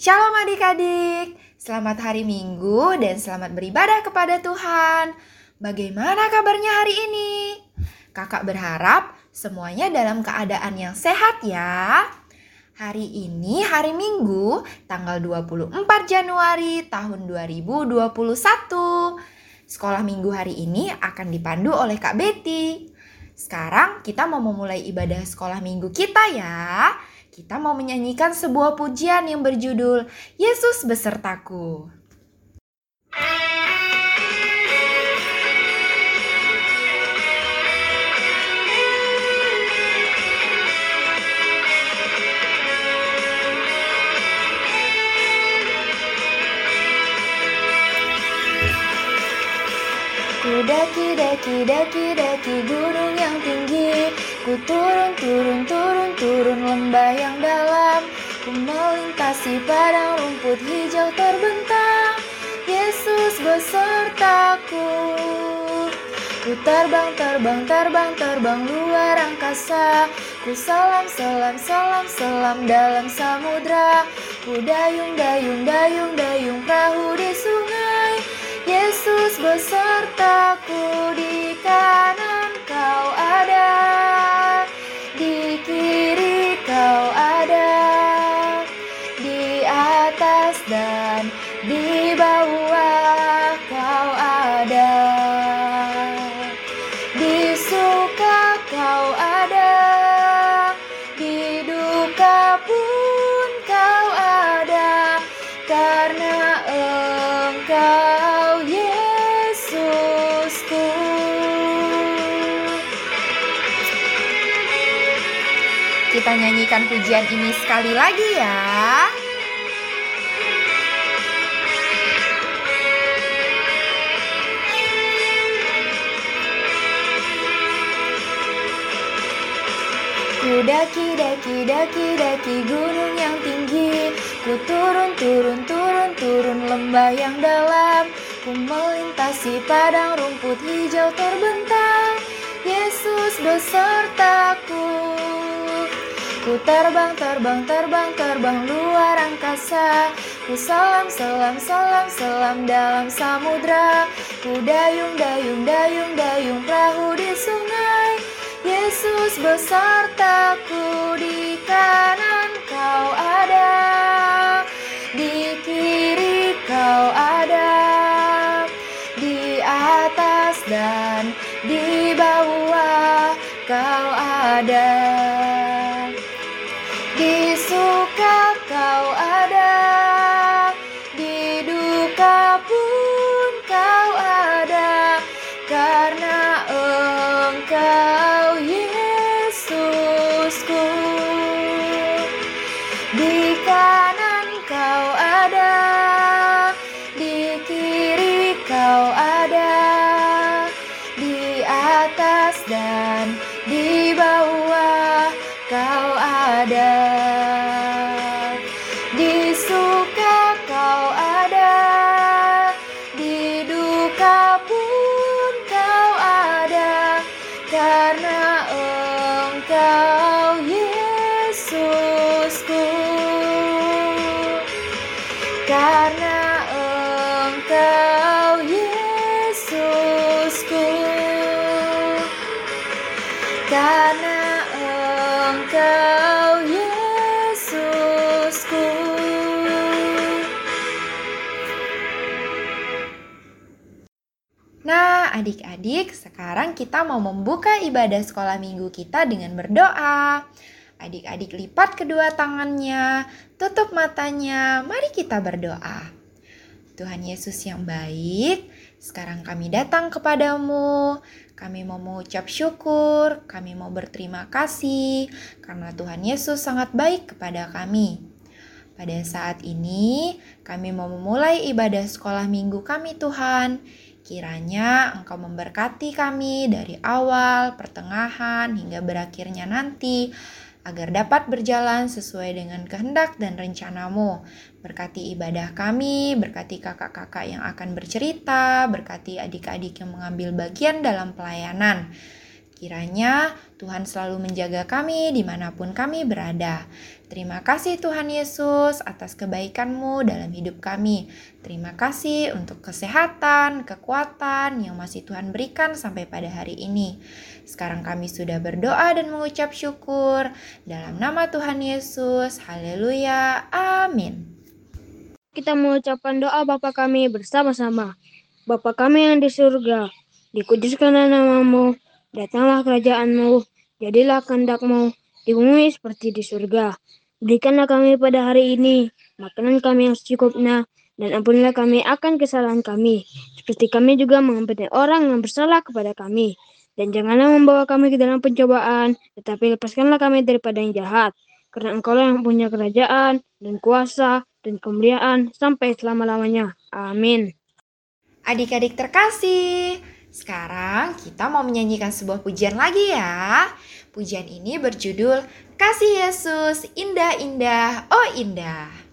Shalom adik-adik, selamat hari Minggu dan selamat beribadah kepada Tuhan. Bagaimana kabarnya hari ini? Kakak berharap semuanya dalam keadaan yang sehat ya. Hari ini hari Minggu, tanggal 24 Januari tahun 2021. Sekolah Minggu hari ini akan dipandu oleh Kak Betty. Sekarang kita mau memulai ibadah sekolah Minggu kita ya. Kita mau menyanyikan sebuah pujian yang berjudul Yesus besertaku. Ku daki daki daki daki gunung yang tinggi Ku turun turun turun turun lembah yang dalam. Ku melintasi padang rumput hijau terbentang. Yesus besertaku. Ku terbang terbang terbang terbang luar angkasa. Ku salam salam salam salam dalam samudra. Ku dayung dayung dayung dayung perahu di sungai. Yesus besertaku di kanan kau ada Kita nyanyikan pujian ini sekali lagi ya. Ku daki daki daki daki gunung yang tinggi. Ku turun turun turun turun lembah yang dalam. Ku melintasi padang rumput hijau terbentang. Yesus besertaku Ku terbang terbang terbang terbang luar angkasa. Ku salam salam salam salam dalam samudra. Ku dayung dayung dayung dayung perahu di sungai. Yesus besertaku di kanan kau ada. Di kiri kau ada. Di atas dan di bawah kau ada Karena engkau Yesusku Karena engkau Yesusku Nah, adik-adik, sekarang kita mau membuka ibadah sekolah minggu kita dengan berdoa. Adik-adik lipat kedua tangannya, tutup matanya, mari kita berdoa. Tuhan Yesus yang baik, sekarang kami datang kepadamu. Kami mau mengucap syukur, kami mau berterima kasih karena Tuhan Yesus sangat baik kepada kami. Pada saat ini, kami mau memulai ibadah sekolah minggu kami Tuhan. Kiranya Engkau memberkati kami dari awal, pertengahan, hingga berakhirnya nanti, agar dapat berjalan sesuai dengan kehendak dan rencanamu. Berkati ibadah kami, berkati kakak-kakak yang akan bercerita, berkati adik-adik yang mengambil bagian dalam pelayanan. Kiranya Tuhan selalu menjaga kami di mana pun kami berada. Terima kasih Tuhan Yesus atas kebaikan-Mu dalam hidup kami. Terima kasih untuk kesehatan, kekuatan yang masih Tuhan berikan sampai pada hari ini. Sekarang kami sudah berdoa dan mengucap syukur. Dalam nama Tuhan Yesus, haleluya, amin. Kita mengucapkan doa Bapa kami bersama-sama. Bapa kami yang di surga, dikuduskanlah namamu, Datanglah kerajaanmu, jadilah kehendakmu di bumi seperti di surga. Berikanlah kami pada hari ini makanan kami yang secukupnya, dan ampunilah kami akan kesalahan kami, seperti kami juga mengampuni orang yang bersalah kepada kami. Dan janganlah membawa kami ke dalam pencobaan, tetapi lepaskanlah kami daripada yang jahat. Karena engkau yang punya kerajaan, dan kuasa, dan kemuliaan, sampai selama-lamanya. Amin. Adik-adik terkasih, sekarang kita mau menyanyikan sebuah pujian lagi ya. Pujian ini berjudul Kasih Yesus Indah-indah, oh indah.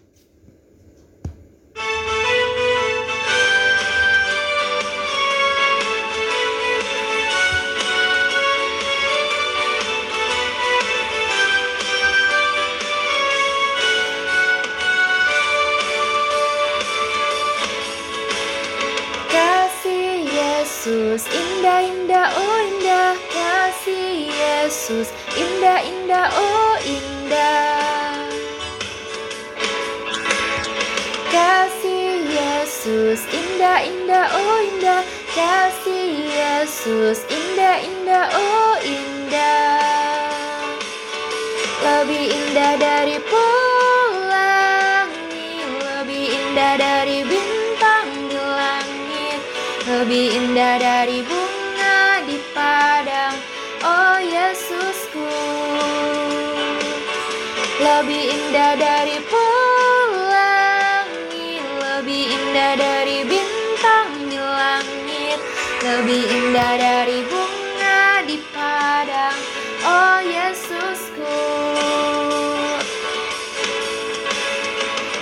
Yesus Indah-indah oh indah kasih Yesus. Indah-indah oh indah. Kasih Yesus. Indah-indah oh indah. Kasih Yesus. Indah-indah oh indah. Lebih indah dari pelangi Lebih indah dari bintang lebih indah dari bunga dari pelangi Lebih indah dari bintang di langit Lebih indah dari bunga di padang. Oh Yesusku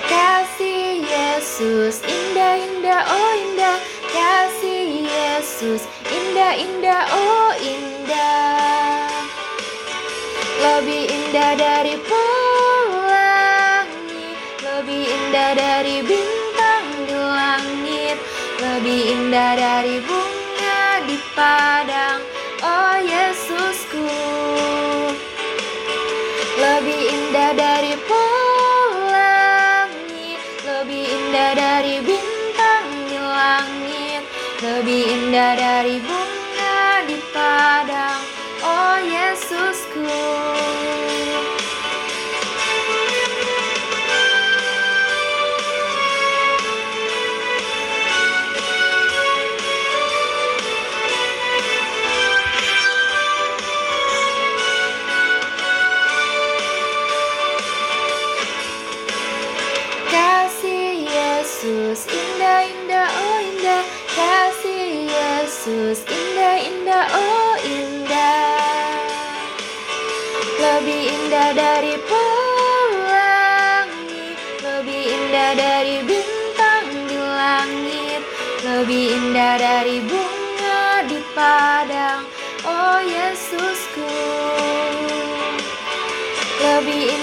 Kasih Yesus indah-indah oh indah. Kasih Yesus indah-indah oh indah. Lebih indah dari pelangi indah dari bintang di langit. Lebih indah dari bunga di padang. Oh Yesusku. Lebih indah dari pelangi. Lebih indah dari bintang di langit. Lebih indah dari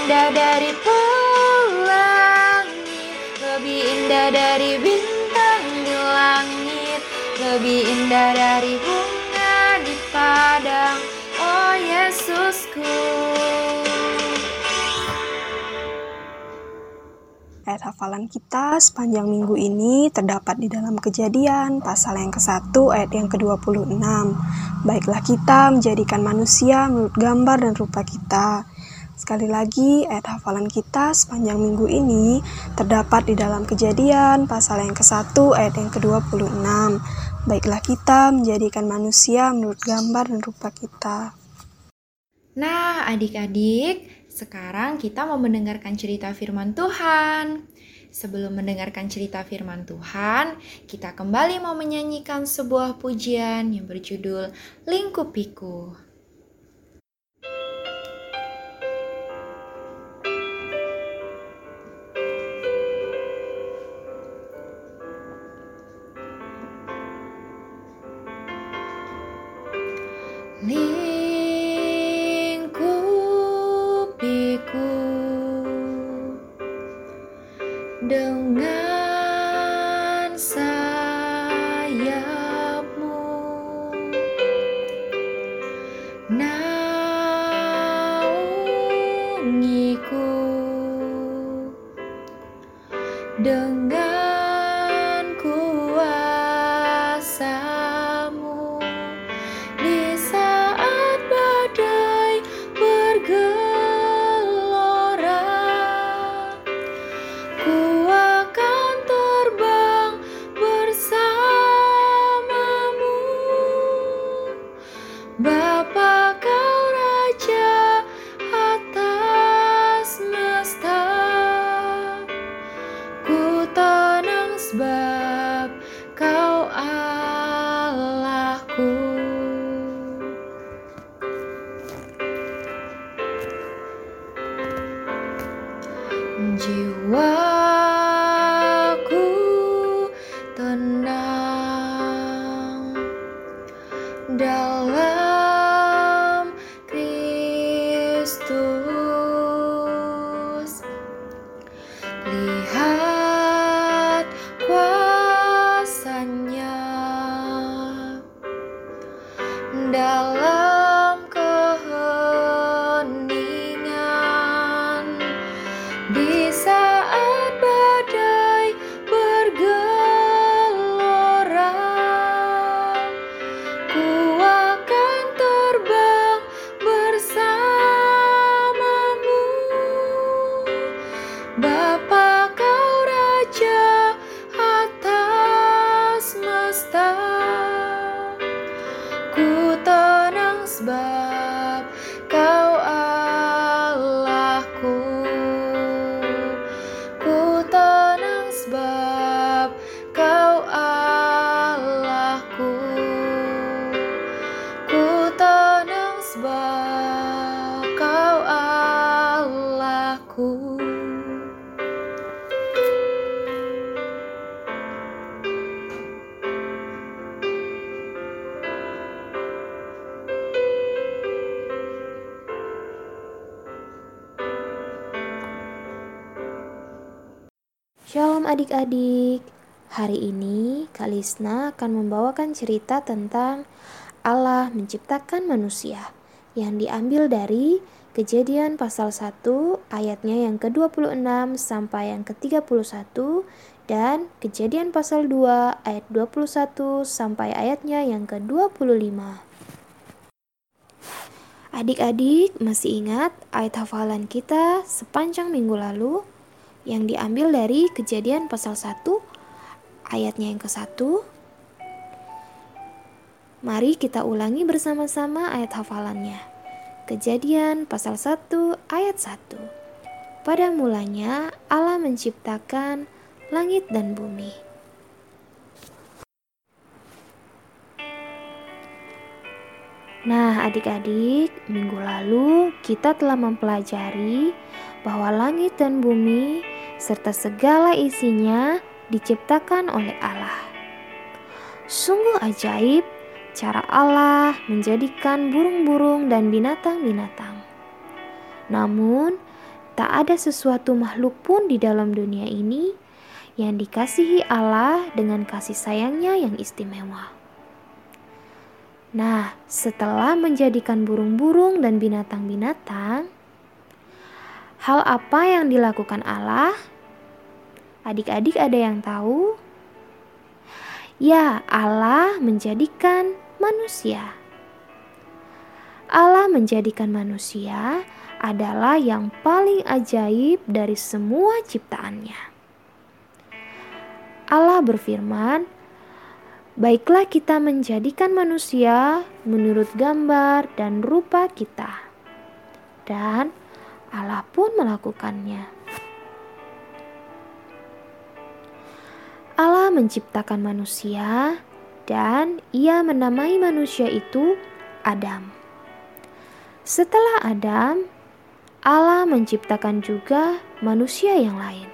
indah dari pelangi lebih indah dari bintang di langit lebih indah dari bunga di padang Oh Yesusku Ayat hafalan kita sepanjang minggu ini terdapat di dalam kejadian pasal yang ke-1 ayat yang ke-26. Baiklah kita menjadikan manusia menurut gambar dan rupa kita. Sekali lagi, ayat hafalan kita sepanjang minggu ini terdapat di dalam kejadian pasal yang ke-1 ayat yang ke-26. Baiklah kita menjadikan manusia menurut gambar dan rupa kita. Nah, adik-adik, sekarang kita mau mendengarkan cerita firman Tuhan. Sebelum mendengarkan cerita firman Tuhan, kita kembali mau menyanyikan sebuah pujian yang berjudul Lingkupiku. Leave adik-adik. Hari ini Kalisna akan membawakan cerita tentang Allah menciptakan manusia yang diambil dari Kejadian pasal 1 ayatnya yang ke-26 sampai yang ke-31 dan Kejadian pasal 2 ayat 21 sampai ayatnya yang ke-25. Adik-adik masih ingat ayat hafalan kita sepanjang minggu lalu yang diambil dari kejadian pasal 1 ayatnya yang ke-1 Mari kita ulangi bersama-sama ayat hafalannya. Kejadian pasal 1 ayat 1 Pada mulanya Allah menciptakan langit dan bumi. Nah, adik-adik, minggu lalu kita telah mempelajari bahwa langit dan bumi serta segala isinya diciptakan oleh Allah. Sungguh ajaib cara Allah menjadikan burung-burung dan binatang-binatang. Namun, tak ada sesuatu makhluk pun di dalam dunia ini yang dikasihi Allah dengan kasih sayangnya yang istimewa. Nah, setelah menjadikan burung-burung dan binatang-binatang, hal apa yang dilakukan Allah? Adik-adik ada yang tahu? Ya, Allah menjadikan manusia. Allah menjadikan manusia adalah yang paling ajaib dari semua ciptaannya. Allah berfirman, Baiklah kita menjadikan manusia menurut gambar dan rupa kita. Dan Allah pun melakukannya. Allah menciptakan manusia dan ia menamai manusia itu Adam. Setelah Adam, Allah menciptakan juga manusia yang lain,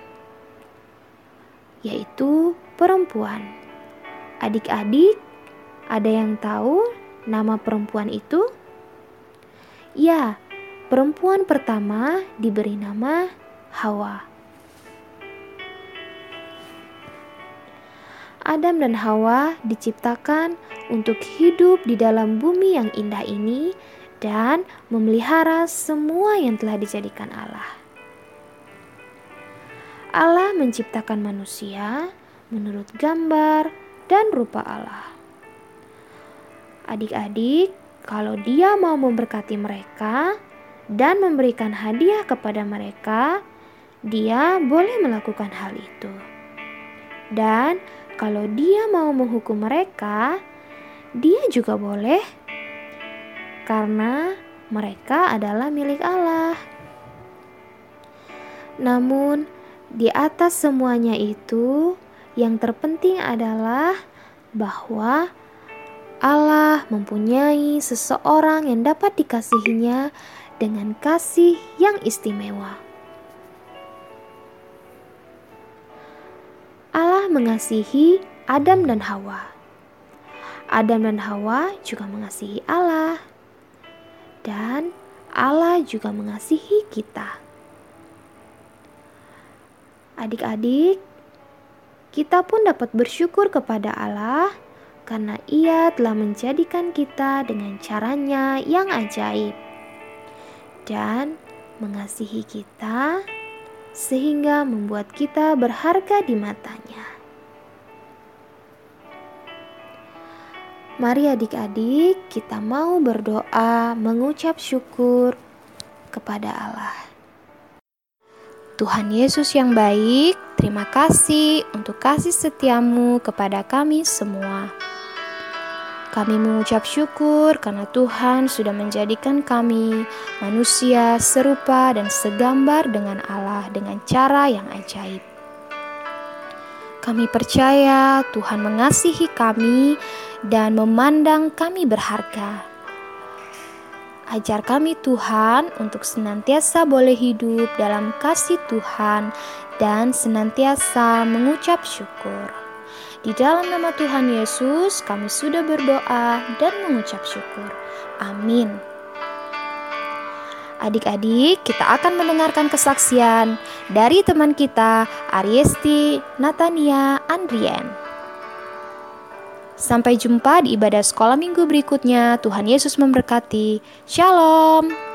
yaitu perempuan. Adik-adik, ada yang tahu nama perempuan itu? Ya, perempuan pertama diberi nama Hawa. Adam dan Hawa diciptakan untuk hidup di dalam bumi yang indah ini dan memelihara semua yang telah dijadikan Allah. Allah menciptakan manusia menurut gambar dan rupa Allah. Adik-adik, kalau Dia mau memberkati mereka dan memberikan hadiah kepada mereka, Dia boleh melakukan hal itu. Dan kalau Dia mau menghukum mereka, Dia juga boleh, karena mereka adalah milik Allah. Namun, di atas semuanya itu, yang terpenting adalah bahwa Allah mempunyai seseorang yang dapat dikasihinya dengan kasih yang istimewa. Allah mengasihi Adam dan Hawa. Adam dan Hawa juga mengasihi Allah, dan Allah juga mengasihi kita. Adik-adik, kita pun dapat bersyukur kepada Allah karena Ia telah menjadikan kita dengan caranya yang ajaib dan mengasihi kita sehingga membuat kita berharga di matanya. Mari adik-adik kita mau berdoa mengucap syukur kepada Allah. Tuhan Yesus yang baik, terima kasih untuk kasih setiamu kepada kami semua. Kami mengucap syukur karena Tuhan sudah menjadikan kami manusia serupa dan segambar dengan Allah dengan cara yang ajaib. Kami percaya Tuhan mengasihi kami dan memandang kami berharga. Ajar kami Tuhan untuk senantiasa boleh hidup dalam kasih Tuhan dan senantiasa mengucap syukur. Di dalam nama Tuhan Yesus kami sudah berdoa dan mengucap syukur. Amin. Adik-adik, kita akan mendengarkan kesaksian dari teman kita, Ariesti Natania Andrien. Sampai jumpa di ibadah sekolah minggu berikutnya. Tuhan Yesus memberkati. Shalom.